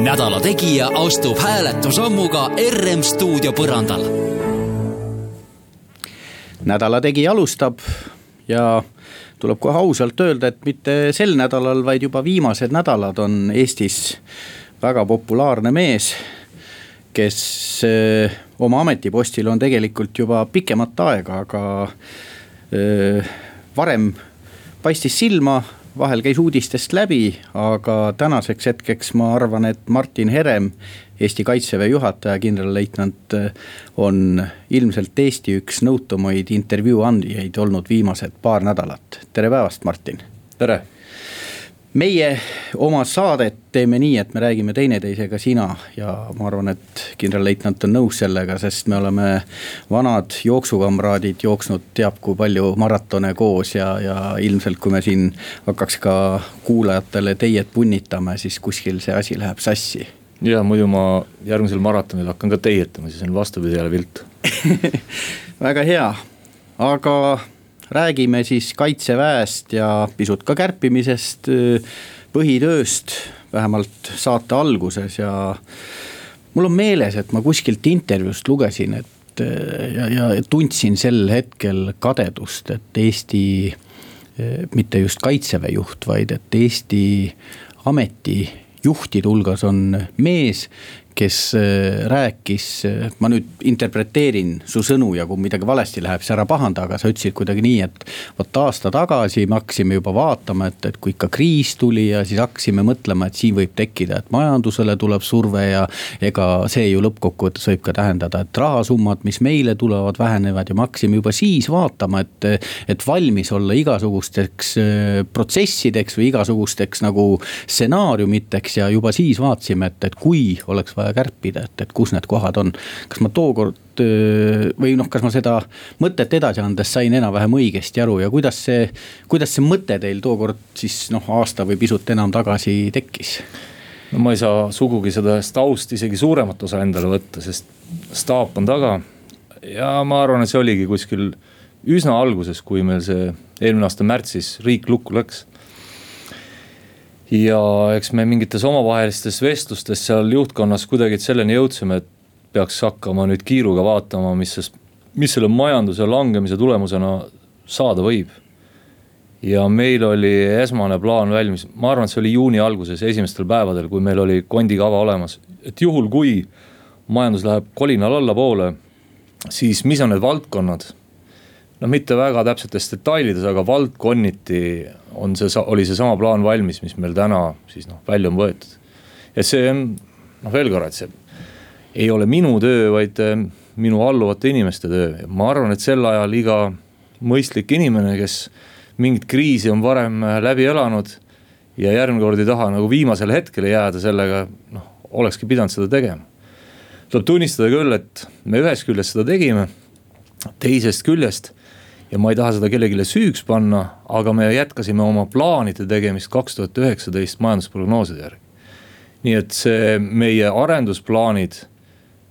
Nädala Tegija astub hääletusammuga RM stuudio põrandal. nädala Tegija alustab ja tuleb kohe ausalt öelda, et mitte sel nädalal, vaid juba viimased nädalad on Eestis väga populaarne mees, kes öö, oma ametipostil on tegelikult juba pikemat aega, aga öö, varem paistis silma vahel käis uudistest läbi, aga tänaseks hetkeks ma arvan, et Martin Herem, Eesti kaitseväe juhataja, kindralleitnant, on ilmselt Eesti üks nõutumaid intervjuu andjaid olnud viimased paar nädalat. tere päevast, Martin. tere meie oma saadet teeme nii, et me räägime teineteisega sina ja ma arvan, et kindralleitnant on nõus sellega, sest me oleme vanad jooksukamraadid, jooksnud teab kui palju maratone koos ja, ja ilmselt, kui me siin hakkaks ka kuulajatele teied punnitama, siis kuskil see asi läheb sassi. ja muidu ma järgmisel maratonil hakkan ka teietama, siis on vastupidi jälle viltu väga hea, aga räägime siis kaitseväest ja pisut ka kärpimisest, põhitööst, vähemalt saate alguses ja. mul on meeles, et ma kuskilt intervjuust lugesin, et ja, ja tundsin sel hetkel kadedust, et Eesti mitte just kaitseväe juht, vaid et Eesti ametijuhtide hulgas on mees, kes äh, rääkis, äh, ma nüüd interpreteerin su sõnu ja kui midagi valesti läheb, siis ära pahanda, aga sa ütlesid kuidagi nii, et. vot aasta tagasi me hakkasime juba vaatama, et, et kui ikka kriis tuli ja siis hakkasime mõtlema, et siin võib tekkida, et majandusele tuleb surve ja. ega see ju lõppkokkuvõttes võib ka tähendada, et rahasummad, mis meile tulevad, vähenevad ja me hakkasime juba siis vaatama, et. et valmis olla igasugusteks äh, protsessideks või igasugusteks nagu stsenaariumiteks ja juba siis vaatasime, et, et kui oleks vaja kärpida, et, et kus need kohad on. kas ma tookord või noh, kas ma seda mõtet edasi andes sain enam-vähem õigesti aru ja kuidas see, kuidas see mõte teil tookord siis noh, aasta või pisut enam tagasi tekkis? no ma ei saa sugugi sellest aust isegi suuremat osa endale võtta, sest staap on taga. ja ma arvan, et see oligi kuskil üsna alguses, kui meil see eelmine aasta märtsis riik lukku läks ja eks me mingites omavahelistes vestlustes seal juhtkonnas kuidagi selleni jõudsime, et peaks hakkama nüüd kiiruga vaatama, mis sest, mis selle majanduse langemise tulemusena saada võib. ja meil oli esmane plaan valmis, ma arvan, et see oli juuni alguses, esimestel päevadel, kui meil oli kondikava olemas, et juhul, kui majandus läheb kolinal allapoole, siis mis on need valdkonnad no mitte väga täpsetes detailides, aga valdkonniti on see, oli seesama plaan valmis, mis meil täna siis noh, välja on võetud. ja see noh, veel korra, et see ei ole minu töö, vaid eh, minu alluvate inimeste töö ma arvan, et sel ajal iga mõistlik inimene, kes mingit kriisi on varem eh, läbi elanud. ja järgmine kord ei taha nagu viimasele hetkele jääda sellega, noh, olekski pidanud seda tegema. tuleb tunnistada küll, et me ühest küljest seda tegime, teisest küljest ja ma ei taha seda kellelegi süüks panna, aga me jätkasime oma plaanide tegemist kaks tuhat üheksateist majandusprognooside järgi. nii et see meie arendusplaanid,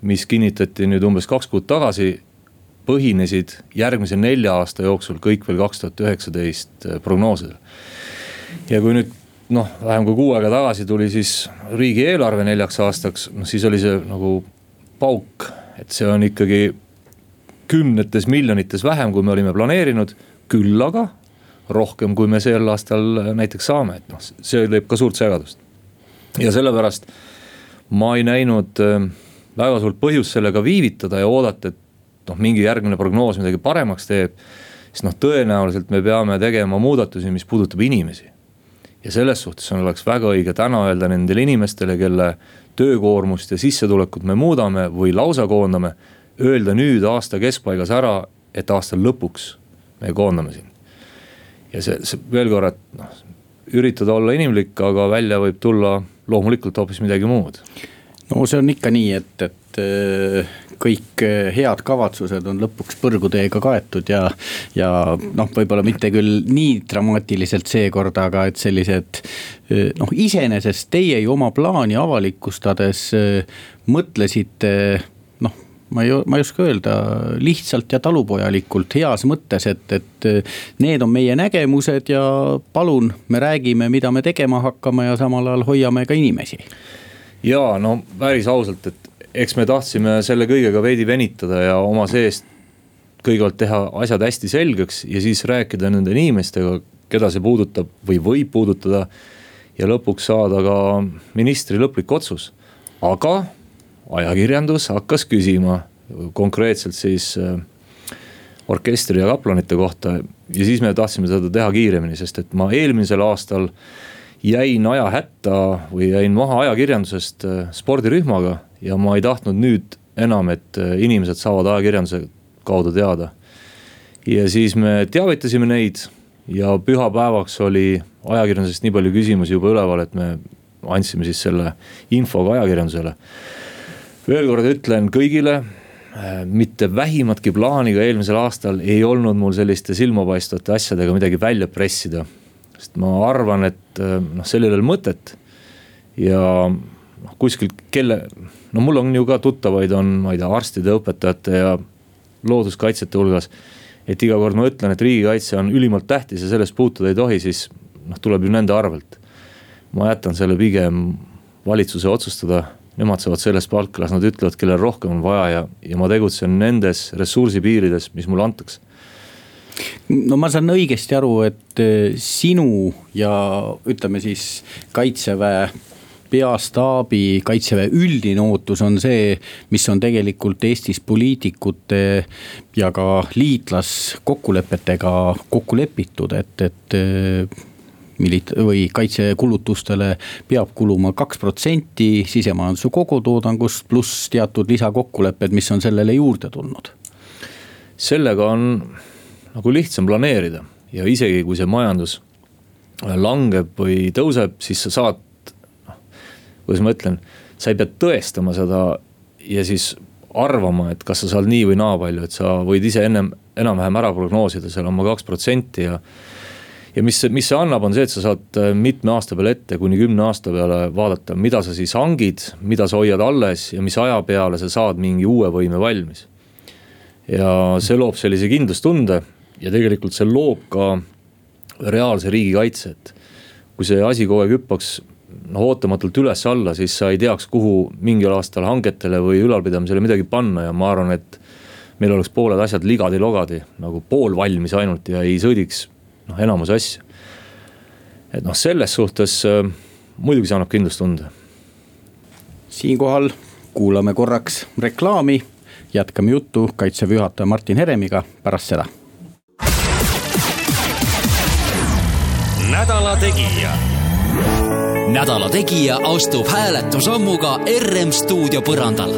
mis kinnitati nüüd umbes kaks kuud tagasi, põhinesid järgmise nelja aasta jooksul kõik veel kaks tuhat üheksateist prognoosidel. ja kui nüüd noh, vähem kui kuu aega tagasi tuli siis riigieelarve neljaks aastaks, noh siis oli see nagu pauk, et see on ikkagi kümnetes miljonites vähem, kui me olime planeerinud, küll aga rohkem, kui me sel aastal näiteks saame, et noh, see teeb ka suurt segadust. ja sellepärast ma ei näinud äh, väga suurt põhjust sellega viivitada ja oodata, et noh, mingi järgmine prognoos midagi paremaks teeb. siis noh, tõenäoliselt me peame tegema muudatusi, mis puudutab inimesi. ja selles suhtes on, oleks väga õige täna öelda nendele inimestele, kelle töökoormust ja sissetulekut me muudame või lausa koondame öelda nüüd aasta keskpaigas ära, et aasta lõpuks me koondame sind. ja see, see veel korra, et noh, üritada olla inimlik, aga välja võib tulla loomulikult hoopis midagi muud no see on ikka nii, et, et äh, kõik äh, head kavatsused on lõpuks põrguteega kaetud ja. ja noh, võib-olla mitte küll nii dramaatiliselt seekord, aga et sellised äh, noh, iseenesest teie ju oma plaani avalikustades mõtlesite ma ei, ma ei oska öelda, lihtsalt ja talupojalikult, heas mõttes, et, et need on meie nägemused ja palun, me räägime, mida me tegema hakkame ja samal ajal hoiame ka inimesi ja no päris ausalt, et eks me tahtsime selle kõigega veidi venitada ja oma seest kõigepealt teha asjad hästi selgeks ja siis rääkida nende inimestega, keda see puudutab või võib puudutada. ja lõpuks saada ka ministri lõplik otsus, aga ajakirjandus hakkas küsima konkreetselt siis äh, orkestri ja kaplanite kohta ja siis me tahtsime seda teha kiiremini, sest et ma eelmisel aastal jäin ajahätta või jäin maha ajakirjandusest äh, spordirühmaga ja ma ei tahtnud nüüd enam, et äh, inimesed saavad ajakirjanduse kaudu teada. ja siis me teavitasime neid ja pühapäevaks oli ajakirjandusest nii palju küsimusi juba üleval, et me andsime siis selle info ka ajakirjandusele. Veel kord ütlen kõigile, äh, mitte vähimatki plaani ka eelmisel aastal ei olnud mul selliste silmapaistvate asjadega midagi välja pressida sest ma arvan, et äh, noh, sellel ei ole mõtet. ja noh, kuskil kelle, no mul on ju ka tuttavaid, on, ma ei tea, arstide, õpetajate ja looduskaitsjate hulgas. et iga kord ma ütlen, et riigikaitse on ülimalt tähtis ja sellest puutuda ei tohi, siis noh, tuleb ju nende arvelt. ma jätan selle pigem valitsuse otsustada nemad saavad sellest palka, las nad ütlevad, kellel rohkem on vaja ja, ja ma tegutsen nendes ressursi piirides, mis mulle antakse. No ma saan õigesti aru, et eh, sinu ja ütleme siis kaitseväe peastaabi, kaitseväe üldine ootus on see, mis on tegelikult Eestis poliitikute ja ka liitlaskokkulepetega kokku lepitud, et, et eh, milit- või kaitsekulutustele peab kuluma kaks protsenti sisemajanduse kogutoodangust, pluss teatud lisakokkulepped, mis on sellele juurde tulnud. sellega on nagu lihtsam planeerida ja isegi kui see majandus langeb või tõuseb, siis sa saad, noh, kuidas ma ütlen, sa ei pea tõestama seda ja siis arvama, et kas sa saad nii või naa palju, et sa võid ise ennem enam-vähem ära prognoosida seal oma kaks protsenti ja. Ja mis, mis see annab, on see, et sa saad äh, mitme aasta peale ette, kuni kümne aasta peale vaadata, mida sa siis hangid, mida sa hoiad alles ja mis aja peale sa saad mingi uue võime valmis. ja see loob sellise kindlustunde ja tegelikult see loob ka reaalse riigikaitse, et kui see asi kogu aeg hüppaks noh ootamatult üles-alla, siis sa ei teaks, kuhu mingil aastal hangetele või ülalpidamisele midagi panna ja ma arvan, et meil oleks pooled asjad ligadi-logadi nagu poolvalmis ainult ja ei sõidiks noh, enamus asju. et noh, selles suhtes äh, muidugi see annab kindlustunde. siinkohal kuulame korraks reklaami, jätkame juttu kaitseväe juhataja Martin Heremiga pärast seda nädala Tegija. nädala Tegija astub hääletusammuga RM stuudio põrandal.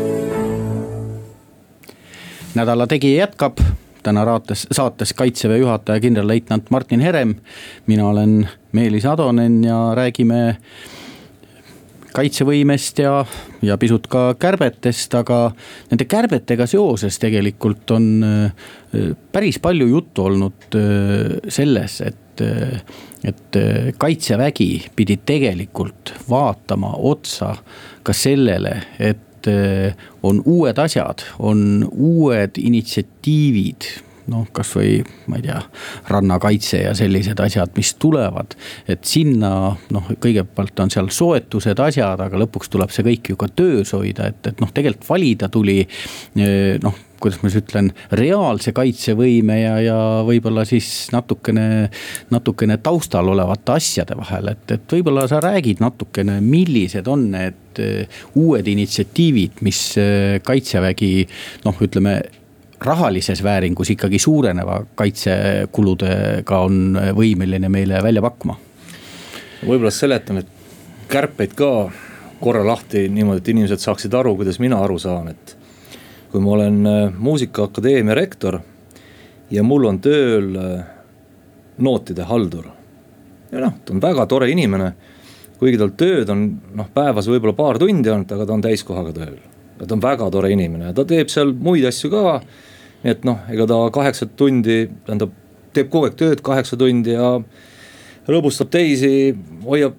nädala Tegija jätkab täna raates, saates kaitseväe juhataja kindralleitnant Martin Herem. mina olen Meelis Atonen ja räägime kaitsevõimest ja, ja pisut ka kärbetest, aga nende kärbetega seoses tegelikult on äh, päris palju juttu olnud äh, selles, et et kaitsevägi pidi tegelikult vaatama otsa ka sellele, et on uued asjad, on uued initsiatiivid noh, kasvõi ma ei tea, rannakaitse ja sellised asjad, mis tulevad. et sinna noh, kõigepealt on seal soetused, asjad, aga lõpuks tuleb see kõik ju ka töös hoida, et, et noh, tegelikult valida tuli eh, noh kuidas ma siis ütlen, reaalse kaitsevõime ja, ja võib-olla siis natukene, natukene taustal olevate asjade vahel, et, et võib-olla sa räägid natukene, millised on need eh, uued initsiatiivid, mis eh, kaitsevägi noh, ütleme rahalises vääringus ikkagi suureneva kaitsekuludega on võimeline meile välja pakkuma? võib-olla seletan, et kärpeid ka korra lahti niimoodi, et inimesed saaksid aru, kuidas mina aru saan, et. Kui ma olen äh, muusikaakadeemia rektor ja mul on tööl äh, nootide haldur. ja noh, ta on väga tore inimene, kuigi tal tööd on noh, päevas võib-olla paar tundi olnud, aga ta on täiskohaga tööl. ta on väga tore inimene ja ta teeb seal muid asju ka. nii et noh, ega ta kaheksat tundi, tähendab, teeb kogu aeg tööd kaheksa tundi ja rõõmustab teisi, hoiab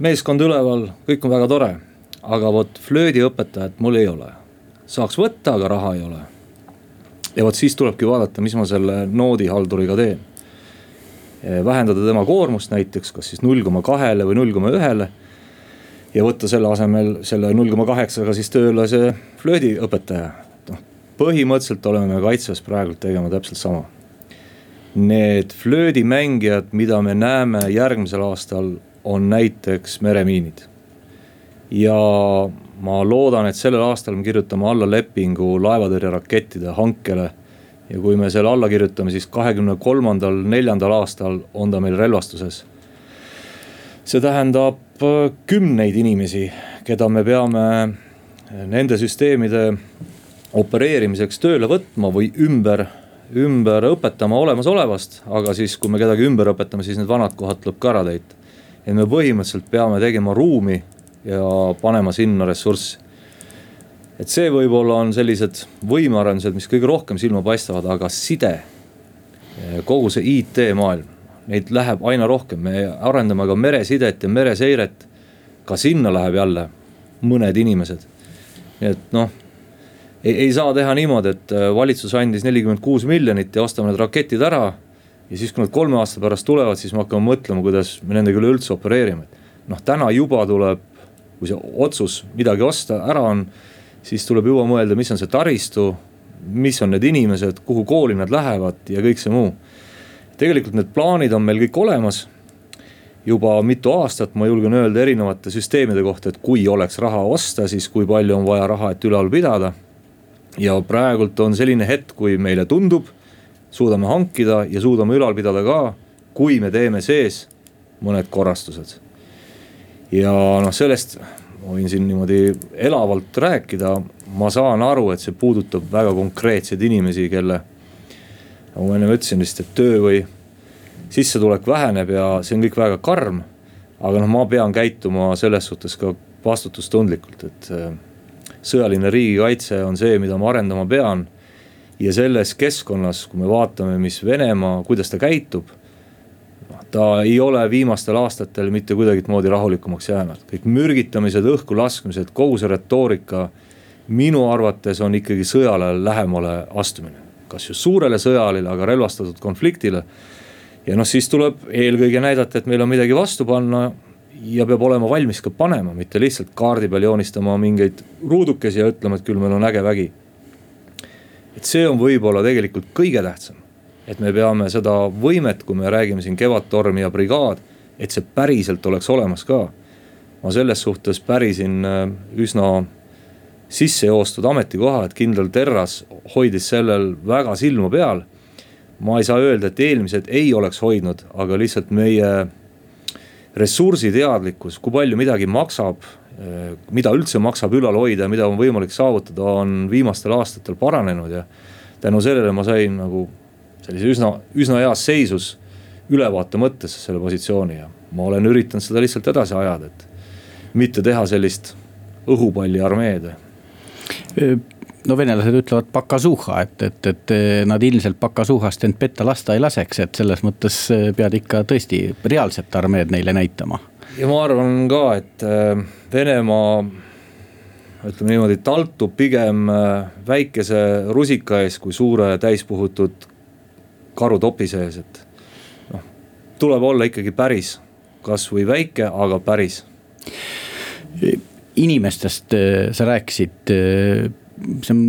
meeskonda üleval, kõik on väga tore. aga vot flöödiõpetajat mul ei ole. Saaks võtta, aga raha ei ole. ja vot siis tulebki vaadata, mis ma selle noodihalduriga teen. vähendada tema koormust näiteks, kas siis null koma kahele või null koma ühele. ja võtta selle asemel selle null koma kaheksaga siis tööle see flöödiõpetaja. noh, põhimõtteliselt oleme me kaitses praegu tegema täpselt sama need flöödimängijad, mida me näeme järgmisel aastal on näiteks meremiinid. ja ma loodan, et sellel aastal me kirjutame alla lepingu laevatõrjerakettide hankele. ja kui me selle alla kirjutame, siis kahekümne kolmandal, neljandal aastal on ta meil relvastuses. see tähendab äh, kümneid inimesi, keda me peame äh, nende süsteemide opereerimiseks tööle võtma või ümber ümber õpetama olemasolevast, aga siis, kui me kedagi ümber õpetame, siis need vanad kohad tuleb ka ära täita et me põhimõtteliselt peame tegema ruumi ja panema sinna ressurssi. et see võib-olla on sellised võimearendused, mis kõige rohkem silma paistavad, aga side, kogu see IT-maailm, neid läheb aina rohkem, me arendame ka meresidet ja mereseiret. ka sinna läheb jälle mõned inimesed. nii et noh, ei saa teha niimoodi, et valitsus andis nelikümmend kuus miljonit ja ostame need raketid ära ja siis, kui nad kolme aasta pärast tulevad, siis me hakkame mõtlema, kuidas me nendega üleüldse opereerime. noh, täna juba tuleb, kui see otsus midagi osta ära on, siis tuleb juba mõelda, mis on see taristu, mis on need inimesed, kuhu kooli nad lähevad ja kõik see muu. tegelikult need plaanid on meil kõik olemas. juba mitu aastat ma julgen öelda erinevate süsteemide kohta, et kui oleks raha osta, siis kui palju on vaja raha, et ülal pidada. ja praegult on selline hetk, kui meile tundub suudame hankida ja suudame ülal pidada ka, kui me teeme sees mõned korrastused. Ja noh, sellest ma võin siin niimoodi elavalt rääkida, ma saan aru, et see puudutab väga konkreetseid inimesi, kelle. nagu ma enne ütlesin, lihtsalt töö või sissetulek väheneb ja see on kõik väga karm. aga noh, ma pean käituma selles suhtes ka vastutustundlikult, et äh, sõjaline riigikaitse on see, mida ma arendama pean ja selles keskkonnas, kui me vaatame, mis Venemaa, kuidas ta käitub. Ta ei ole viimastel aastatel mitte kuidagimoodi rahulikumaks jäänud, kõik mürgitamised, õhku laskmised, kogu see retoorika. minu arvates on ikkagi sõjale lähemale astumine, kas just suurele sõjale, aga relvastatud konfliktile. ja noh, siis tuleb eelkõige näidata, et meil on midagi vastu panna ja peab olema valmis ka panema, mitte lihtsalt kaardi peal joonistama mingeid ruudukesi ja ütlema, et küll meil on äge vägi et see on võib-olla tegelikult kõige tähtsam. Et me peame seda võimet, kui me räägime siin Kevadtorm ja brigaad, et see päriselt oleks olemas ka. ma selles suhtes pärisin äh, üsna sisse joostud ametikoha, et kindral Terras hoidis sellel väga silma peal. ma ei saa öelda, et eelmised ei oleks hoidnud, aga lihtsalt meie ressursiteadlikkus, kui palju midagi maksab Äh, mida üldse maksab ülal hoida mida on võimalik saavutada, on viimastel aastatel paranenud ja tänu sellele ma sain nagu sellise üsna, üsna heas seisus ülevaate mõttes selle positsiooni ja ma olen üritanud seda lihtsalt edasi ajada, et mitte teha sellist õhupalliarmeed no venelased ütlevad pakasuha, et, et, et nad ilmselt pakasuhast end petta lasta ei laseks, et selles mõttes pead ikka tõesti reaalset armeed neile näitama. Ja ma arvan ka, et äh, Venemaa ütleme niimoodi, taltub pigem väikese rusika ees kui suure täispuhutud karutopi sees, et noh, tuleb olla ikkagi päris, kasvõi väike, aga päris. inimestest äh, sa rääkisid, see on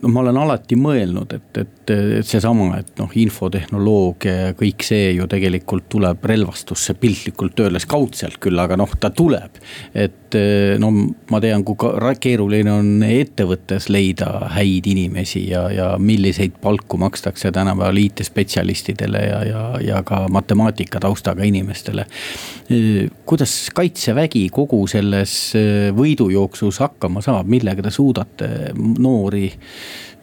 noh, ma olen alati mõelnud, et, et, et seesama, et noh, infotehnoloogia ja kõik see ju tegelikult tuleb relvastusse piltlikult öeldes kaudselt küll, aga noh, ta tuleb. et no ma tean, kui keeruline on ettevõttes leida häid inimesi ja, ja milliseid palku makstakse tänapäeval IT-spetsialistidele ja, ja, ja ka matemaatika taustaga inimestele. kuidas kaitsevägi kogu selles võidujooksus hakkama saab, millega te suudate noori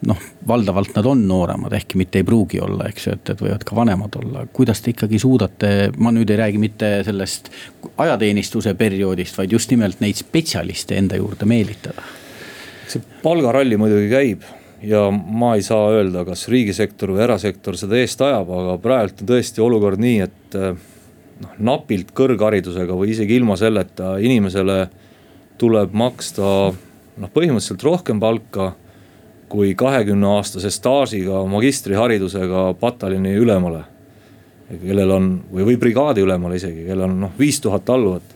noh, valdavalt nad on nooremad, ehkki mitte ei pruugi olla, eks ju, et, et võivad ka vanemad olla. kuidas te ikkagi suudate, ma nüüd ei räägi mitte sellest ajateenistuse perioodist, vaid just nimelt neid spetsialiste enda juurde meelitada? see palgaralli muidugi käib ja ma ei saa öelda, kas riigisektor või erasektor seda eest ajab, aga praegu on tõesti olukord nii, et noh, napilt kõrgharidusega või isegi ilma selleta inimesele tuleb maksta noh, põhimõtteliselt rohkem palka kui kahekümne aastase staažiga magistriharidusega pataljoni ülemale. kellel on või, või brigaadi ülemale isegi, kellel on noh viis tuhat alluvat.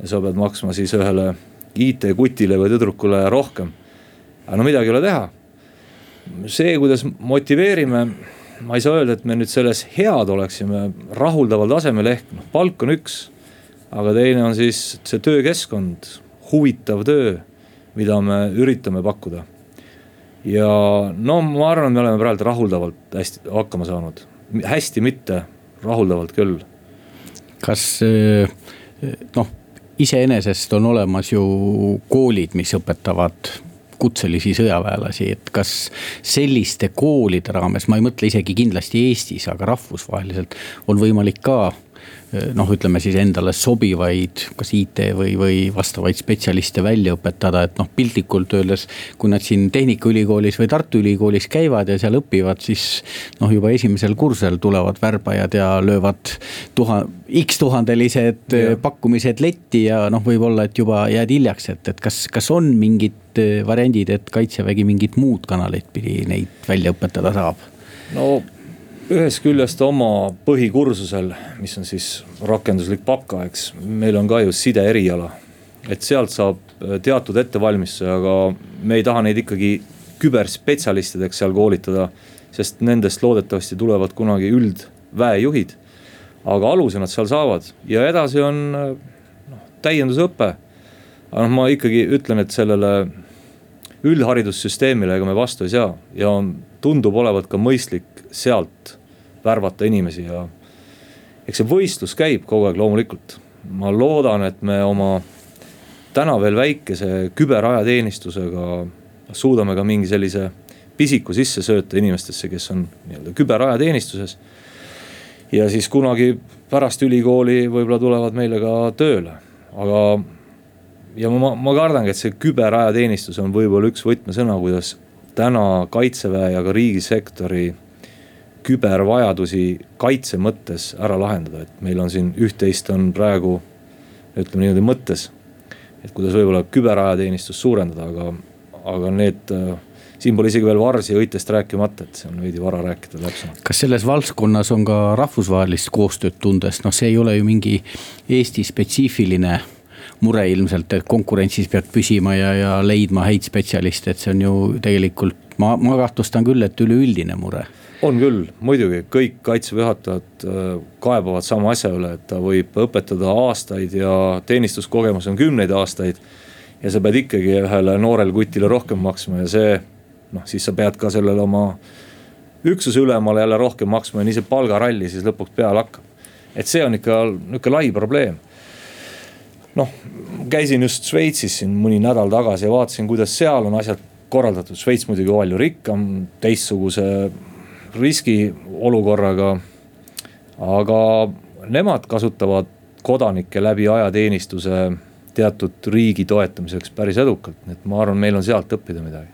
ja sa pead maksma siis ühele IT-kutile või tüdrukule rohkem. aga no midagi ei ole teha. see, kuidas motiveerime, ma ei saa öelda, et me nüüd selles head oleksime, rahuldaval tasemel ehk noh, palk on üks. aga teine on siis see töökeskkond, huvitav töö, mida me üritame pakkuda ja no ma arvan, me oleme praegu rahuldavalt hästi hakkama saanud, hästi mitte, rahuldavalt küll. kas eh, noh, iseenesest on olemas ju koolid, mis õpetavad kutselisi sõjaväelasi, et kas selliste koolide raames, ma ei mõtle isegi kindlasti Eestis, aga rahvusvaheliselt on võimalik ka noh, ütleme siis endale sobivaid, kas IT või, või vastavaid spetsialiste välja õpetada, et noh, piltlikult öeldes. kui nad siin Tehnikaülikoolis või Tartu Ülikoolis käivad ja seal õpivad, siis noh, juba esimesel kursusel tulevad värbajad ja löövad tuha-, X tuhandelised ja. pakkumised letti ja noh, võib-olla, et juba jääd hiljaks, et, et kas, kas on mingid eh, variandid, et kaitsevägi mingit muud kanalit pidi neid välja õpetada saab? no ühest küljest oma põhikursusel, mis on siis rakenduslik baka, eks, meil on ka ju side eriala. et sealt saab äh, teatud ettevalmistuse, aga me ei taha neid ikkagi küberspetsialistideks seal koolitada. sest nendest loodetavasti tulevad kunagi üldväejuhid. aga aluse nad seal saavad ja edasi on äh, noh, täiendusõpe. aga noh, ma ikkagi ütlen, et sellele üldharidussüsteemile ega me vastu ei sea ja tundub olevat ka mõistlik sealt värvata inimesi ja eks see võistlus käib kogu aeg loomulikult. ma loodan, et me oma täna veel väikese küberajateenistusega suudame ka mingi sellise pisiku sisse sööta inimestesse, kes on nii-öelda küberajateenistuses. ja siis kunagi pärast ülikooli võib-olla tulevad meile ka tööle, aga ja ma, ma kardangi, et see küberajateenistus on võib-olla üks võtmesõna, kuidas täna kaitseväe ja ka riigisektori kübervajadusi kaitse mõttes ära lahendada, et meil on siin üht-teist on praegu ütleme niimoodi mõttes. et kuidas võib-olla küberajateenistust suurendada, aga, aga need siin pole isegi veel varsi ja õitest rääkimata, et see on veidi vara rääkida täpsemalt. kas selles valdkonnas on ka rahvusvahelist koostööd tundes, noh, see ei ole ju mingi Eesti spetsiifiline mure ilmselt, et konkurentsis pead püsima ja, ja leidma häid spetsialiste, et see on ju tegelikult, ma, ma kahtlustan küll, et üleüldine mure on küll, muidugi kõik kaitseväe juhatajad äh, kaebavad sama asja üle, et ta võib õpetada aastaid ja teenistuskogemus on kümneid aastaid. ja sa pead ikkagi ühele noorele kutile rohkem maksma ja see noh, siis sa pead ka sellele oma üksuse ülemale jälle rohkem maksma ja nii see palgaralli siis lõpuks peale hakkab. et see on ikka nihuke lai probleem. noh, käisin just Šveitsis siin mõni nädal tagasi ja vaatasin, kuidas seal on asjad korraldatud, Šveits muidugi palju rikkam, teistsuguse riskiolukorraga. aga nemad kasutavad kodanikke läbi ajateenistuse teatud riigi toetamiseks päris edukalt, nii et ma arvan, meil on sealt õppida midagi.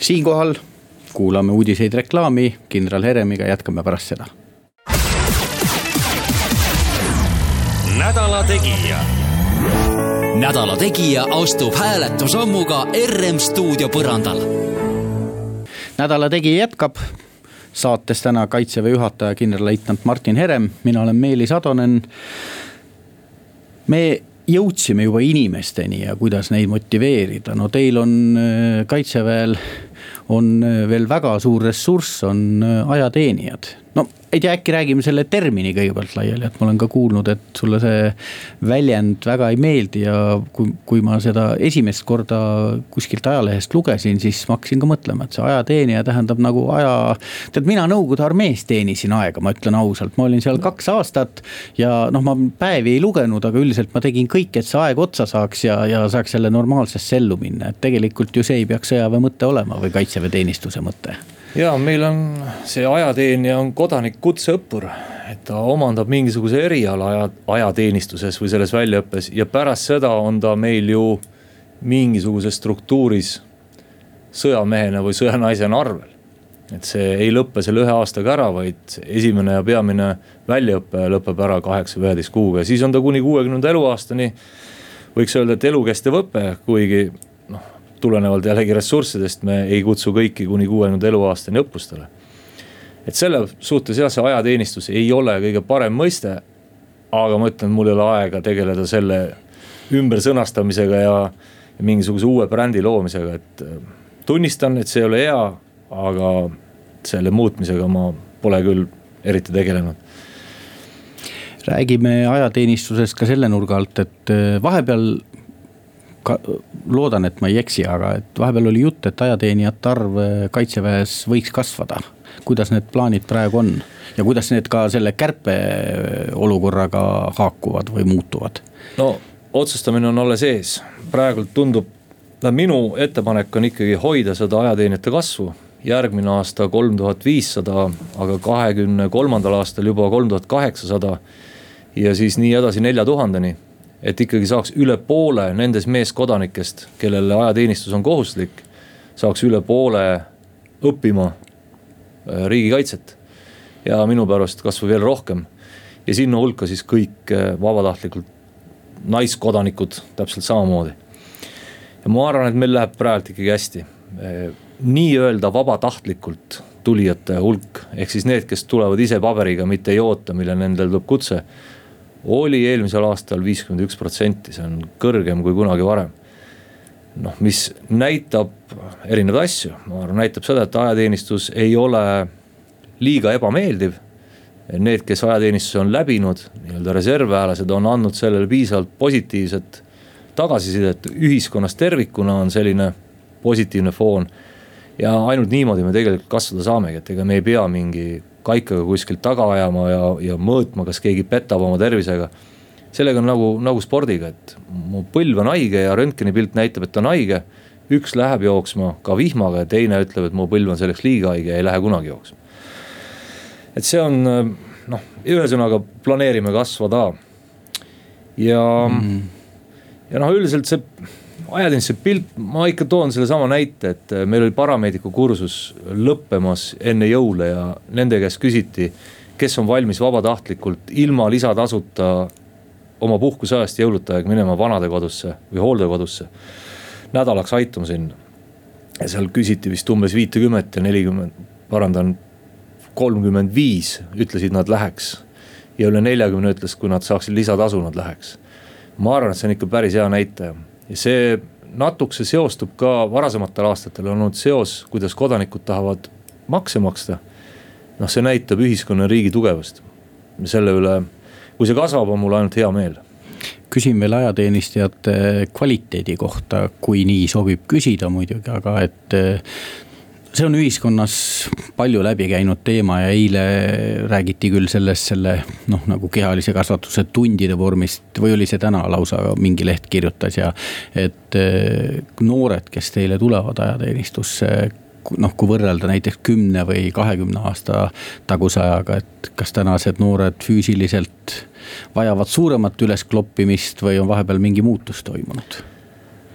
siinkohal kuulame uudiseid reklaami, kindral Heremiga jätkame pärast seda. nädala Tegija. nädala Tegija astub hääletusammuga RM stuudio põrandal. nädala Tegija jätkab saates täna kaitseväe juhataja kindralleitnant Martin Herem, mina olen Meelis Atonen. me jõudsime juba inimesteni ja kuidas neid motiveerida, no teil on äh, kaitseväel on äh, veel väga suur ressurss, on äh, ajateenijad no ei tea, äkki räägime selle termini kõigepealt laiali, et ma olen ka kuulnud, et sulle see väljend väga ei meeldi ja kui, kui ma seda esimest korda kuskilt ajalehest lugesin, siis ma hakkasin ka mõtlema, et see ajateenija tähendab nagu aja. tead, mina Nõukogude armees teenisin aega, ma ütlen ausalt, ma olin seal kaks aastat ja noh, ma päevi ei lugenud, aga üldiselt ma tegin kõik, et see aeg otsa saaks ja, ja saaks jälle normaalsesse ellu minna, et tegelikult ju see ei peaks sõjaväe mõte olema või kaitseväeteenistuse mõte ja meil on see ajateenija on kodanik kutseõppur, et ta omandab mingisuguse eriala aja, ajateenistuses või selles väljaõppes ja pärast seda on ta meil ju mingisuguses struktuuris sõjamehena või sõjanaisena arvel. et see ei lõppe selle ühe aastaga ära, vaid esimene ja peamine väljaõpe lõpeb ära kaheksa või üheteist kuuga ja siis on ta kuni kuuekümnenda eluaastani. võiks öelda, et elukestev õpe, kuigi tulenevalt jällegi ressurssidest me ei kutsu kõiki kuni kuuekümnenda eluaastani õppustele. et selle suhtes jah, see ajateenistus ei ole kõige parem mõiste. aga ma ütlen, mul ei ole aega tegeleda selle ümbersõnastamisega ja, ja mingisuguse uue brändi loomisega, et äh, tunnistan, et see ei ole hea, aga selle muutmisega ma pole küll eriti tegelenud räägime ajateenistusest ka selle nurga alt, et äh, vahepeal loodan, et ma ei eksi, aga et vahepeal oli jutt, et ajateenijate arv eh, kaitseväes võiks kasvada. kuidas need plaanid praegu on ja kuidas need ka selle kärpe eh, olukorraga haakuvad või muutuvad? no otsustamine on alles ees, praegult tundub, no minu ettepanek on ikkagi hoida seda ajateenijate kasvu järgmine aasta kolm tuhat viissada, aga kahekümne kolmandal aastal juba kolm tuhat kaheksasada. ja siis nii edasi nelja tuhandeni et ikkagi saaks üle poole nendest meeskodanikest, kellele ajateenistus on kohustuslik, saaks üle poole õppima äh, riigikaitset. ja minu pärast kasvõi veel rohkem. ja sinna hulka siis kõik äh, vabatahtlikult naiskodanikud täpselt samamoodi. ja ma arvan, et meil läheb praegu ikkagi hästi. Äh, nii-öelda vabatahtlikult tulijate hulk, ehk siis need, kes tulevad ise paberiga, mitte ei oota, millal nendel tuleb kutse oli eelmisel aastal viiskümmend üks protsenti, see on kõrgem kui kunagi varem. noh, mis näitab erinevaid asju, ma arvan, näitab seda, et ajateenistus ei ole liiga ebameeldiv. Need, kes ajateenistuse on läbinud, nii-öelda reservväelased on andnud sellele piisavalt positiivset tagasisidet, ühiskonnas tervikuna on selline positiivne foon. ja ainult niimoodi me tegelikult kasvada saamegi, et ega me ei pea mingi kaikaga kuskilt taga ajama ja, ja mõõtma, kas keegi petab oma tervisega. sellega on nagu, nagu spordiga, et mu põlv on haige ja röntgenipilt näitab, et ta on haige. üks läheb jooksma ka vihmaga ja teine ütleb, et mu põlv on selleks liiga haige ja ei lähe kunagi jooksma. et see on noh, ühesõnaga planeerime kasvada. ja mm, -hmm. ja noh, üldiselt see ajateenistuse pilt, ma ikka toon sellesama näite, et äh, meil oli parameediku kursus lõppemas enne jõule ja nende käest küsiti. kes on valmis vabatahtlikult ilma lisatasuta oma puhkuseajast jõulude aeg minema vanadekodusse või hooldekodusse. nädalaks aituma sinna. ja seal küsiti vist umbes viitekümmet ja nelikümmend, parandan, kolmkümmend viis ütlesid, nad läheks. ja üle neljakümne ütles, kui nad saaksid lisatasu, nad läheks. ma arvan, et see on ikka päris hea näitaja ja see natukese seostub ka varasematel aastatel olnud seos, kuidas kodanikud tahavad makse maksta. noh, see näitab ühiskonna ja riigi tugevust. selle üle, kui see kasvab, on mul ainult hea meel küsin veel ajateenistujate kvaliteedi kohta, kui nii sobib küsida muidugi, aga et see on ühiskonnas palju läbi käinud teema ja eile räägiti küll sellest, selle noh, nagu kehalise kasvatuse tundide vormist või oli see täna lausa mingi leht kirjutas ja. et eh, noored, kes teile tulevad ajateenistusse noh, kui võrrelda näiteks kümne või kahekümne aasta taguse ajaga, et kas tänased noored füüsiliselt vajavad suuremat üleskloppimist või on vahepeal mingi muutus toimunud?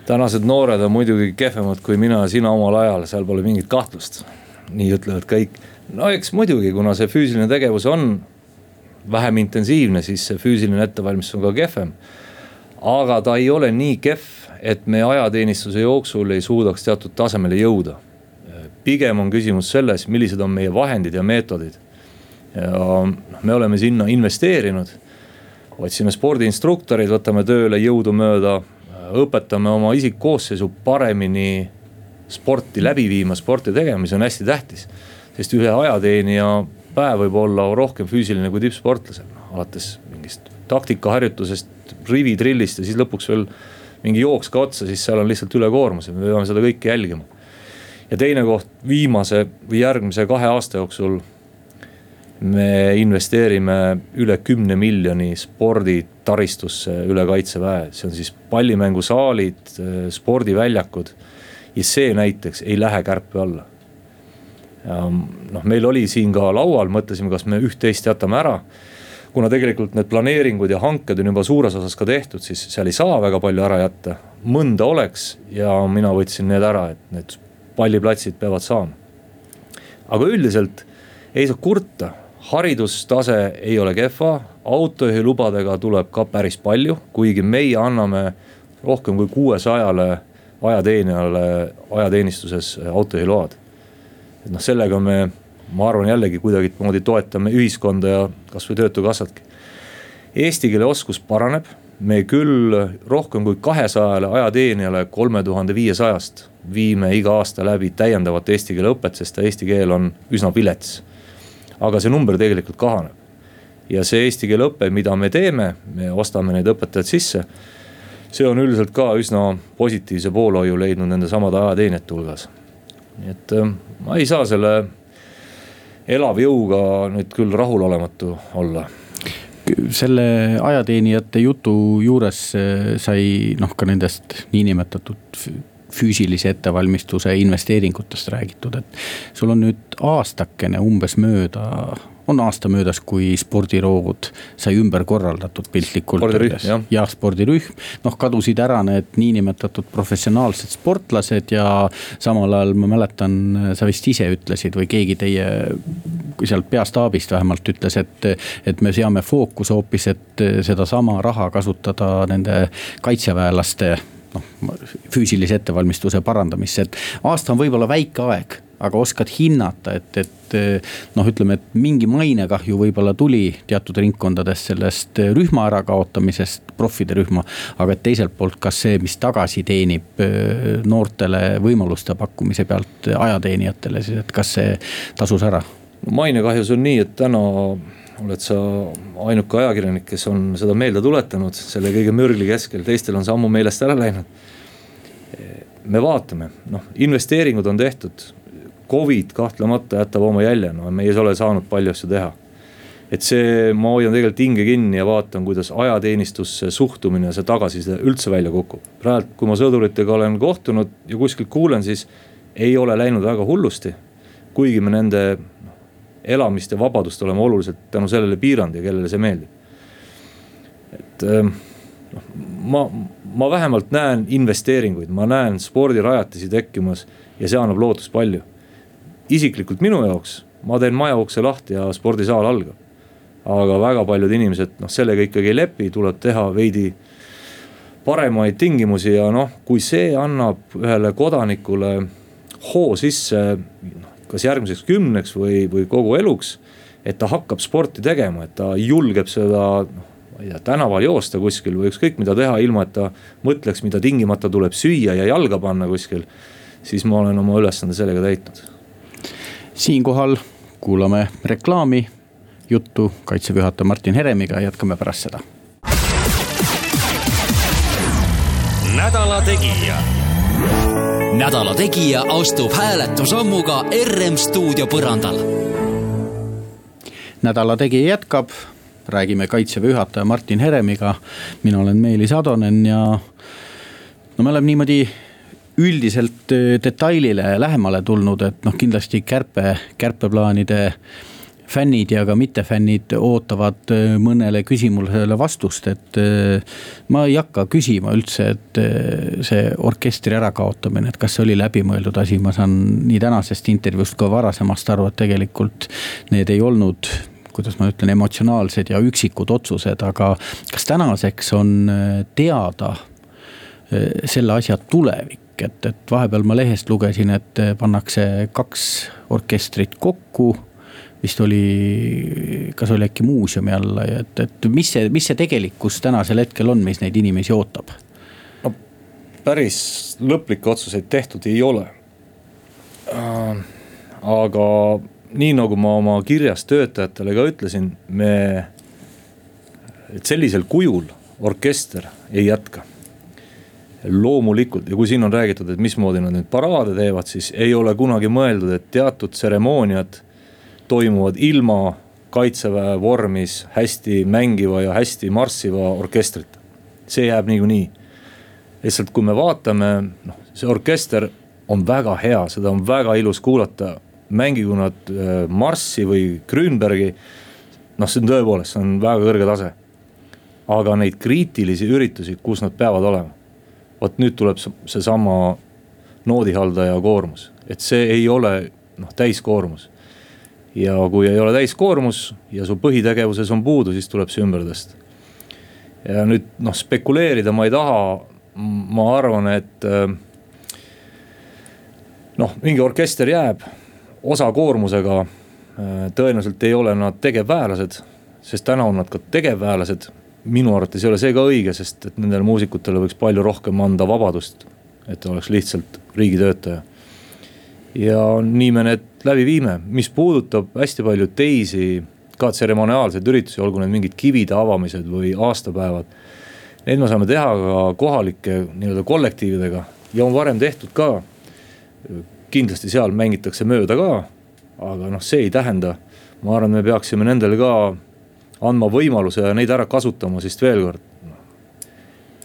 Tänased noored on muidugi kehvemad kui mina ja sina omal ajal, seal pole mingit kahtlust. nii ütlevad kõik. no eks muidugi, kuna see füüsiline tegevus on vähem intensiivne, siis see füüsiline ettevalmistus on ka kehvem. aga ta ei ole nii kehv, et me ajateenistuse jooksul ei suudaks teatud tasemele jõuda. pigem on küsimus selles, millised on meie vahendid ja meetodid. ja me oleme sinna investeerinud otsime spordiinstruktoreid, võtame tööle jõudumööda õpetame oma isikkoosseisu paremini sporti läbi viima, sporti tegema, mis on hästi tähtis. sest ühe ajateenija päev võib olla rohkem füüsiline kui tippsportlasel, alates mingist taktikaharjutusest, rivitrillist ja siis lõpuks veel mingi jooks ka otsa, siis seal on lihtsalt ülekoormus ja me peame seda kõike jälgima. ja teine koht, viimase või järgmise kahe aasta jooksul me investeerime üle kümne miljoni sporditaristusse üle kaitseväe, see on siis pallimängusaalid, spordiväljakud. ja see näiteks ei lähe kärpe alla. noh, meil oli siin ka laual, mõtlesime, kas me üht-teist jätame ära kuna tegelikult need planeeringud ja hanked on juba suures osas ka tehtud, siis seal ei saa väga palju ära jätta. mõnda oleks ja mina võtsin need ära, et need palliplatsid peavad saama. aga üldiselt ei saa kurta, haridustase ei ole kehva, autojuhilubadega tuleb ka päris palju, kuigi meie anname rohkem kui kuuesajale ajateenijale ajateenistuses autojuhiload. et noh, sellega me ma arvan jällegi kuidagimoodi toetame ühiskonda ja kasvõi töötukassatki. Eesti keele oskus paraneb, me küll rohkem kui kahesajale ajateenijale kolme tuhande viiesajast viime iga aasta läbi täiendavat eesti keele õpet, sest eesti keel on üsna vilets. Aga see number tegelikult kahaneb. ja see eesti keele õpe, mida me teeme, me ostame neid õpetajaid sisse. see on üldiselt ka üsna positiivse poolhoiu leidnud nende samade ajateenijate hulgas. nii et äh, ma ei saa selle elavjõuga nüüd küll rahulolematu olla selle ajateenijate jutu juures eh, sai noh, ka nendest niinimetatud füüsilise ettevalmistuse investeeringutest räägitud, et sul on nüüd aastakene umbes mööda on aasta möödas, kui spordiroogud sai ümber korraldatud piltlikult öeldes. jah, spordirühm, noh kadusid ära need niinimetatud professionaalsed sportlased ja samal ajal ma mäletan, sa vist ise ütlesid või keegi teie sealt peastaabist vähemalt ütles, et, et me seame fookuse hoopis, et sedasama raha kasutada nende kaitseväelaste noh, füüsilise ettevalmistuse parandamisse, et aasta on võib-olla väike aeg aga oskad hinnata, et, et noh, ütleme, et mingi mainekahju võib-olla tuli teatud ringkondades sellest rühma ärakaotamisest, profide rühma. aga teiselt poolt, kas see, mis tagasi teenib noortele võimaluste pakkumise pealt ajateenijatele, siis et kas see tasus ära? mainekahjus on nii, et täna oled sa ainuke ajakirjanik, kes on seda meelde tuletanud selle kõige mürgli keskel, teistel on see ammu meelest ära läinud. me vaatame, noh investeeringud on tehtud, Covid kahtlemata jätab oma jälje, no me ei ole saanud palju asju teha. et see, ma hoian tegelikult hinge kinni ja vaatan, kuidas ajateenistusse suhtumine see tagasiside üldse välja kukub. praegu, kui ma sõduritega olen kohtunud ja kuskilt kuulen, siis ei ole läinud väga hullusti. kuigi me nende elamist ja vabadust oleme oluliselt tänu sellele piiranud ja kellele see meeldib. et ehm, noh, ma, ma vähemalt näen investeeringuid, ma näen spordirajatisi tekkimas ja see annab lootust palju isiklikult minu jaoks, ma teen maja ukse lahti ja spordisaal algab. aga väga paljud inimesed noh, sellega ikkagi ei lepi, tuleb teha veidi paremaid tingimusi ja noh, kui see annab ühele kodanikule hoo sisse noh, kas järgmiseks kümneks või, või kogu eluks. et ta hakkab sporti tegema, et ta julgeb seda noh, ma ei tea, tänaval joosta kuskil või ükskõik mida teha, ilma et ta mõtleks, mida tingimata tuleb süüa ja jalga panna kuskil. siis ma olen oma ülesande sellega täitnud siinkohal kuulame reklaami, juttu kaitseväe juhataja Martin Heremiga, jätkame pärast seda. nädala Tegija. Nädala Tegija astub hääletusammuga RM stuudio põrandal. nädala Tegija jätkab, räägime kaitseväe juhataja Martin Heremiga. mina olen Meelis Atonen ja no me oleme niimoodi üldiselt äh, detailile lähemale tulnud, et noh, kindlasti kärpe, kärpeplaanide fännid ja ka mittefännid ootavad äh, mõnele küsimusele vastust, et äh, ma ei hakka küsima üldse, et see orkestri ärakaotamine, et kas see oli läbimõeldud asi, ma saan nii tänasest intervjuust kui varasemast aru, et tegelikult need ei olnud kuidas ma ütlen, emotsionaalsed ja üksikud otsused, aga kas tänaseks on teada selle asja tulevik? et, et vahepeal ma lehest lugesin, et pannakse kaks orkestrit kokku vist oli, kas oli äkki muuseumi alla ja et, et mis see, mis see tegelikkus tänasel hetkel on, mis neid inimesi ootab? no päris lõplikke otsuseid tehtud ei ole äh,. aga nii nagu ma oma kirjas töötajatele ka ütlesin, me, et sellisel kujul orkester ei jätka loomulikult ja kui siin on räägitud, et mismoodi nad nüüd paraade teevad, siis ei ole kunagi mõeldud, et teatud tseremooniad toimuvad ilma kaitseväe vormis hästi mängiva ja hästi marssiva orkestrita. see jääb niikuinii. lihtsalt kui me vaatame, noh see orkester on väga hea, seda on väga ilus kuulata. mängigu nad äh, Marssi või Grünbergi. noh, see on tõepoolest, see on väga kõrge tase. aga neid kriitilisi üritusi, kus nad peavad olema. vot nüüd tuleb seesama noodihaldaja koormus, et see ei ole noh täiskoormus ja kui ei ole täiskoormus ja su põhitegevuses on puudu, siis tuleb see ümber tõsta. ja nüüd noh, spekuleerida ma ei taha, ma arvan, et äh, noh, mingi orkester jääb osakoormusega. Äh, tõenäoliselt ei ole nad tegevväelased, sest täna on nad ka tegevväelased. minu arvates ei ole see ka õige, sest et nendele muusikutele võiks palju rohkem anda vabadust. et oleks lihtsalt riigitöötaja ja nii me need läbi viime, mis puudutab hästi palju teisi ka tseremoniaalseid üritusi, olgu need mingid kivide avamised või aastapäevad. Need me saame teha ka kohalike nii-öelda kollektiividega ja on varem tehtud ka. kindlasti seal mängitakse mööda ka, aga noh, see ei tähenda, ma arvan, me peaksime nendele ka andma võimaluse ja neid ära kasutama, sest veel kord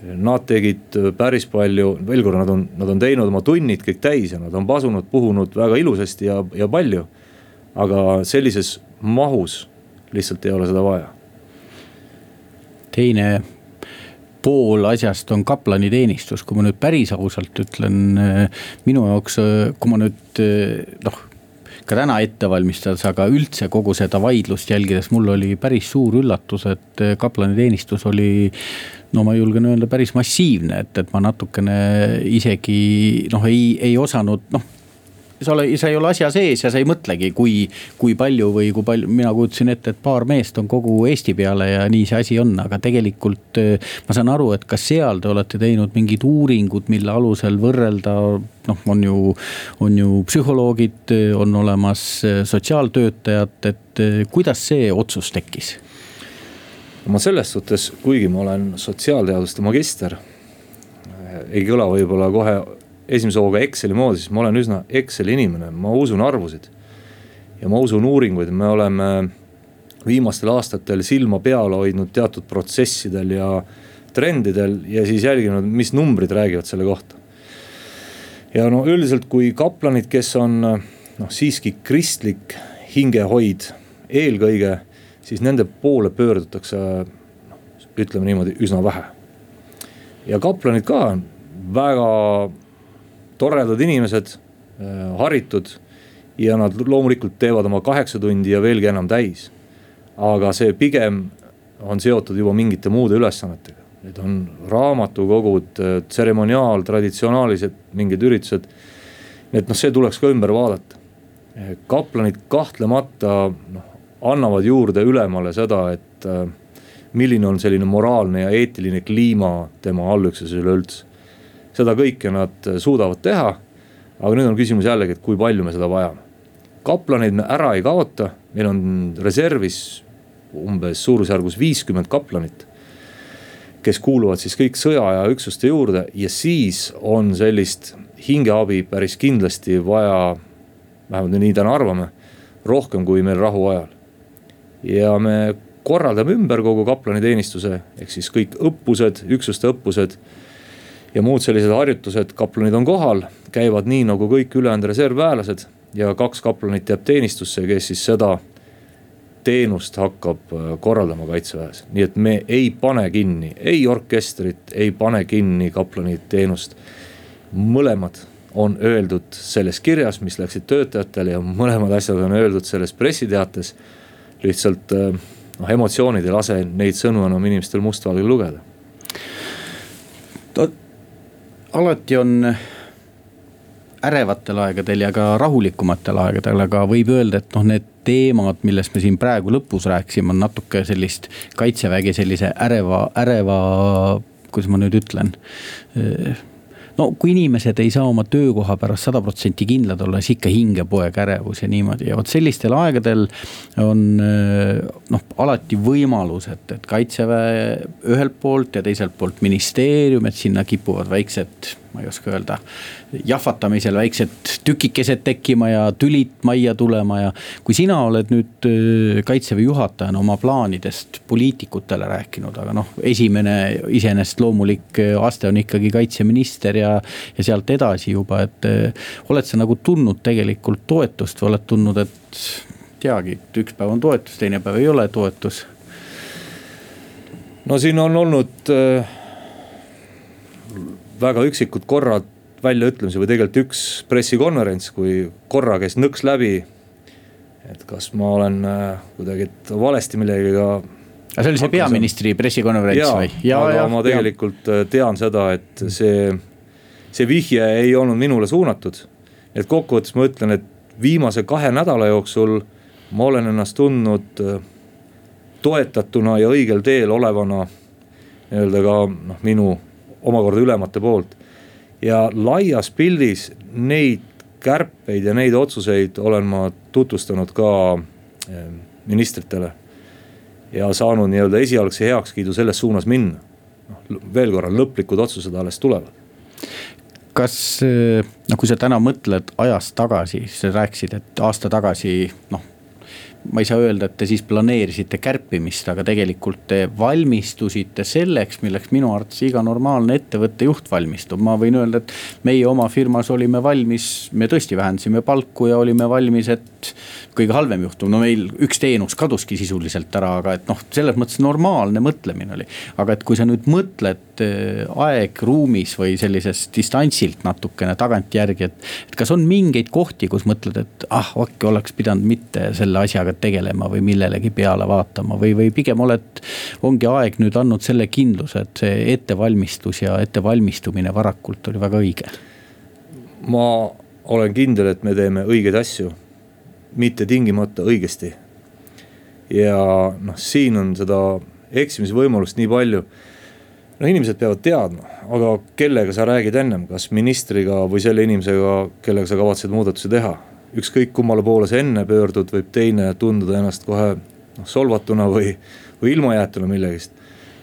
Nad tegid päris palju, veel kord, nad on, nad on teinud oma tunnid kõik täis ja nad on pasunud, puhunud väga ilusasti ja, ja palju. aga sellises mahus lihtsalt ei ole seda vaja. teine pool asjast on kaplaniteenistus, kui ma nüüd päris ausalt ütlen, minu jaoks, kui ma nüüd noh ka täna ette valmistades, aga üldse kogu seda vaidlust jälgides, mul oli päris suur üllatus, et kaplaniteenistus oli no ma julgen öelda, päris massiivne, et, et ma natukene isegi noh, ei, ei osanud noh sa ole, sa ei ole asja sees ja sa ei mõtlegi, kui, kui palju või kui palju, mina kujutasin ette, et paar meest on kogu Eesti peale ja nii see asi on, aga tegelikult. ma saan aru, et ka seal te olete teinud mingid uuringud, mille alusel võrrelda, noh, on ju, on ju psühholoogid, on olemas sotsiaaltöötajad, et kuidas see otsus tekkis? ma selles suhtes, kuigi ma olen sotsiaalteaduste magister, ei kõla võib-olla kohe esimese hooga Exceli moodi, siis ma olen üsna Exceli inimene, ma usun arvusid. ja ma usun uuringuid, me oleme viimastel aastatel silma peal hoidnud teatud protsessidel ja trendidel ja siis jälginud, mis numbrid räägivad selle kohta. ja no üldiselt, kui kaplanid, kes on noh, siiski kristlik hingehoid eelkõige siis nende poole pöördutakse noh, ütleme niimoodi üsna vähe. ja kaplanid ka väga toredad inimesed, äh, haritud ja nad loomulikult teevad oma kaheksa tundi ja veelgi enam täis. aga see pigem on seotud juba mingite muude ülesannetega, need on raamatukogud, äh, tseremoniaal, traditsionaalised mingid üritused. nii et noh, see tuleks ka ümber vaadata. kaplanid kahtlemata noh, annavad juurde ülemale seda, et äh, milline on selline moraalne ja eetiline kliima tema allüksuses üleüldse. Seda kõike nad äh, suudavad teha. aga nüüd on küsimus jällegi, et kui palju me seda vajame. kaplaneid me ära ei kaota, meil on reservis umbes suurusjärgus viiskümmend kaplanit. kes kuuluvad siis kõik sõjaaja üksuste juurde ja siis on sellist hingeabi päris kindlasti vaja, vähemalt nii täna arvame, rohkem kui meil rahuajal ja me korraldame ümber kogu kaplaniteenistuse, ehk siis kõik õppused, üksuste õppused. Ja muud sellised harjutused, kaplanid on kohal, käivad nii nagu kõik ülejäänud reservväelased ja kaks kaplanit jääb teenistusse, kes siis seda teenust hakkab äh, korraldama kaitseväes. nii et me ei pane kinni ei orkestrit, ei pane kinni kaplaniteenust. mõlemad on öeldud selles kirjas, mis läksid töötajatele ja mõlemad asjad on öeldud selles pressiteates lihtsalt äh, noh, emotsioonid ei lase neid sõnu enam inimestel mustvalgel lugeda. Alati on ärevatel aegadel ja ka rahulikumatel aegadel, aga võib öelda, et noh, need teemad, millest me siin praegu lõpus rääkisime, on natuke sellist kaitsevägi sellise äreva, äreva, kuidas ma nüüd ütlen no kui inimesed ei saa oma töökoha pärast sada protsenti kindlad olla, siis ikka hingeb poeg ärevus ja niimoodi. Ja vot sellistel aegadel on noh, alati võimalus, et, et kaitseväe ühelt poolt ja teiselt poolt ministeerium, et sinna kipuvad väiksed ma ei oska öelda, jahvatamisel väiksed tükikesed tekkima ja tülid majja tulema ja. kui sina oled nüüd äh, kaitseväe juhatajana oma plaanidest poliitikutele rääkinud, aga noh, esimene iseenesest loomulik äh, aste on ikkagi kaitseminister ja, ja sealt edasi juba, et äh, oled sa nagu tundnud tegelikult toetust või oled tundnud, et teagi, et üks päev on toetus, teine päev ei ole toetus? no siin on olnud äh väga üksikud korrad väljaütlemisi või tegelikult üks pressikonverents, kui korra käis nõks läbi. et kas ma olen äh, kuidagi valesti millegagi. aga see oli see peaministri pressikonverents või? aga ja, ma tegelikult ja. Äh, tean seda, et see, see vihje ei olnud minule suunatud. et kokkuvõttes ma ütlen, et viimase kahe nädala jooksul ma olen ennast tundnud äh, toetatuna ja õigel teel olevana nii-öelda ka noh, minu omakorda ülemate poolt. ja laias pildis neid kärpeid ja neid otsuseid olen ma tutvustanud ka eh, ministritele. ja saanud nii-öelda esialgse heakskiidu selles suunas minna. noh veel korra, lõplikud otsused alles tulevad kas, noh kui sa täna mõtled ajas tagasi, sa rääkisid, et aasta tagasi noh ma ei saa öelda, et te siis planeerisite kärpimist, aga tegelikult te valmistusite selleks, milleks minu arvates iga normaalne ettevõtte juht valmistub. ma võin öelda, et meie oma firmas olime valmis, me tõesti vähendasime palku ja olime valmis, et kõige halvem juhtum, no meil üks teenus kaduski sisuliselt ära, aga et noh, selles mõttes normaalne mõtlemine oli. aga et kui sa nüüd mõtled äh, aegruumis või sellisest distantsilt natukene tagantjärgi, et. et kas on mingeid kohti, kus mõtled, et ah, äkki oleks pidanud mitte selle asjaga tegelema või millelegi peale vaatama või, või pigem oled. ongi aeg nüüd andnud selle kindluse, et see ettevalmistus ja ettevalmistumine varakult oli väga õige. ma olen kindel, et me teeme õigeid asju, mitte tingimata õigesti. ja noh, siin on seda eksimise võimalust nii palju no inimesed peavad teadma, aga kellega sa räägid ennem, kas ministriga või selle inimesega, kellega sa kavatsed muudatusi teha ükskõik kummale poole sa enne pöördud, võib teine tunduda ennast kohe noh solvatuna või, või ilmajäetuna millegist.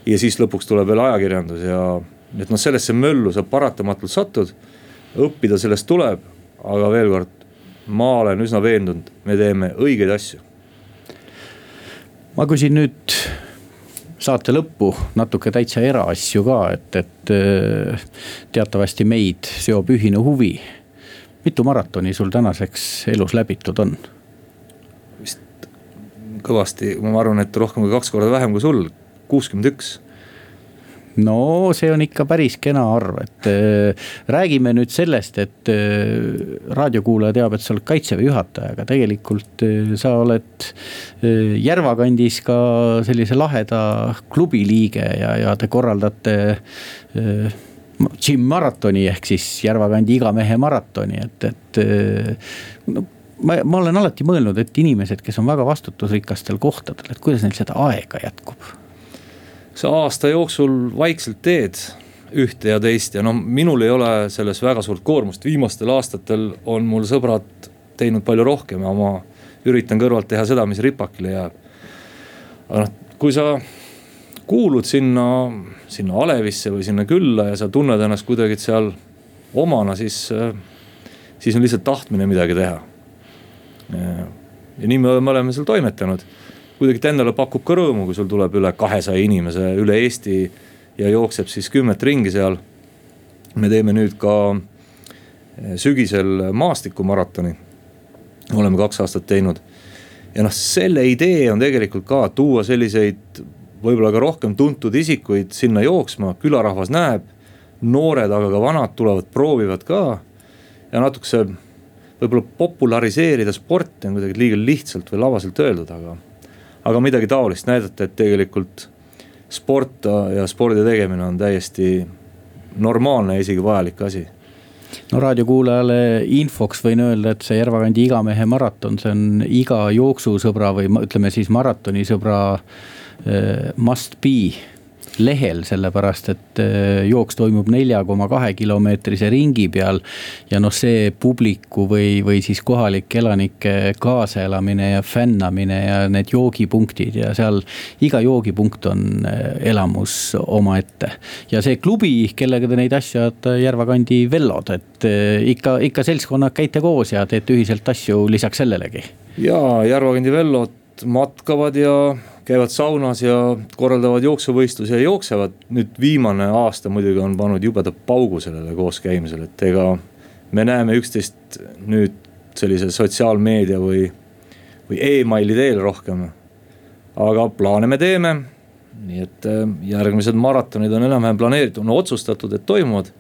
ja siis lõpuks tuleb veel ajakirjandus ja, et noh, sellesse möllu sa paratamatult satud. õppida sellest tuleb, aga veel kord, ma olen üsna veendunud, me teeme õigeid asju. ma küsin nüüd saate lõppu natuke täitsa eraasju ka, et, et teatavasti meid seob ühine huvi mitu maratoni sul tänaseks elus läbitud on? vist kõvasti, ma arvan, et rohkem kui kaks korda vähem kui sul, kuuskümmend üks no see on ikka päris kena arv, et äh, räägime nüüd sellest, et äh, raadiokuulaja teab, et sa oled kaitseväe juhataja, aga tegelikult äh, sa oled äh, Järva kandis ka sellise laheda klubi liige ja, ja te korraldate äh, Jim maratoni ehk siis Järvakandi iga mehe maratoni, et, et no, ma, ma olen alati mõelnud, et inimesed, kes on väga vastutusrikastel kohtadel, et kuidas neil seda aega jätkub? Sa aasta jooksul vaikselt teed ühte ja teist ja no minul ei ole selles väga suurt koormust, viimastel aastatel on mul sõbrad teinud palju rohkem ja ma üritan kõrvalt teha seda, mis ripakile jääb. aga noh, kui sa kuulud sinna sinna alevisse või sinna külla ja sa tunned ennast kuidagi seal omana, siis, siis on lihtsalt tahtmine midagi teha. ja nii me, me oleme seal toimetanud. Kuidagi ta endale pakub ka rõõmu, kui sul tuleb üle kahesaja inimese üle Eesti ja jookseb siis kümmet ringi seal. me teeme nüüd ka eh, sügisel maastikumaratoni. oleme kaks aastat teinud ja noh, selle idee on tegelikult ka tuua selliseid võib-olla ka rohkem tuntud isikuid sinna jooksma, külarahvas näeb. noored, aga ka vanad tulevad, proovivad ka. ja natukese võib-olla populariseerida sporti on kuidagi liiga lihtsalt või labaselt öeldud, aga. Aga midagi taolist, näidata, et tegelikult sport ja spordi tegemine on täiesti normaalne ja isegi vajalik asi. No raadiokuulajale infoks võin öelda, et see Järvakandi igamehe maraton, see on iga jooksusõbra või ütleme siis maratonisõbra Äh, must be lehel, sellepärast et äh, jooks toimub nelja koma kahe kilomeetrise ringi peal. ja noh, see publiku või, või siis kohalike elanike kaasaelamine ja fännamine ja need joogipunktid ja seal iga joogipunkt on äh, elamus omaette. ja see klubi, kellega te neid asju ajate, Järvakandi Vellod, et äh, ikka, ikka seltskonnad käite koos ja teete ühiselt asju lisaks sellelegi. ja Järvakandi Vellod matkavad ja käivad saunas ja korraldavad jooksuvõistlusi ja jooksevad. nüüd viimane aasta muidugi on pannud jubeda paugu sellele kooskäimisele, et ega me näeme üksteist nüüd sellise sotsiaalmeedia või, või emaili teel rohkem. aga plaane me teeme, nii et äh, järgmised maratonid on enam-vähem planeeritud, on otsustatud, et toimuvad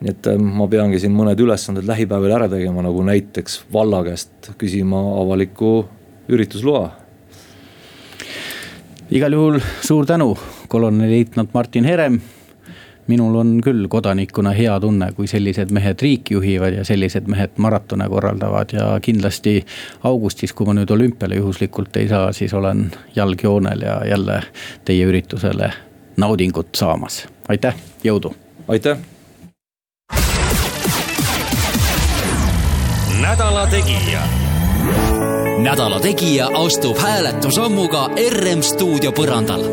nii et äh, ma peangi siin mõned ülesanded lähipäevil ära tegema, nagu näiteks valla käest küsima avaliku üritusloa igal juhul suur tänu, kolonelleitnant Martin Herem. minul on küll kodanikuna hea tunne, kui sellised mehed riiki juhivad ja sellised mehed maratone korraldavad ja kindlasti augustis, kui ma nüüd olümpiale juhuslikult ei saa, siis olen jalg joonel ja jälle teie üritusele naudingut saamas. aitäh, jõudu. aitäh. nädala Tegija nädala Tegija astub hääletusammuga RM stuudio põrandal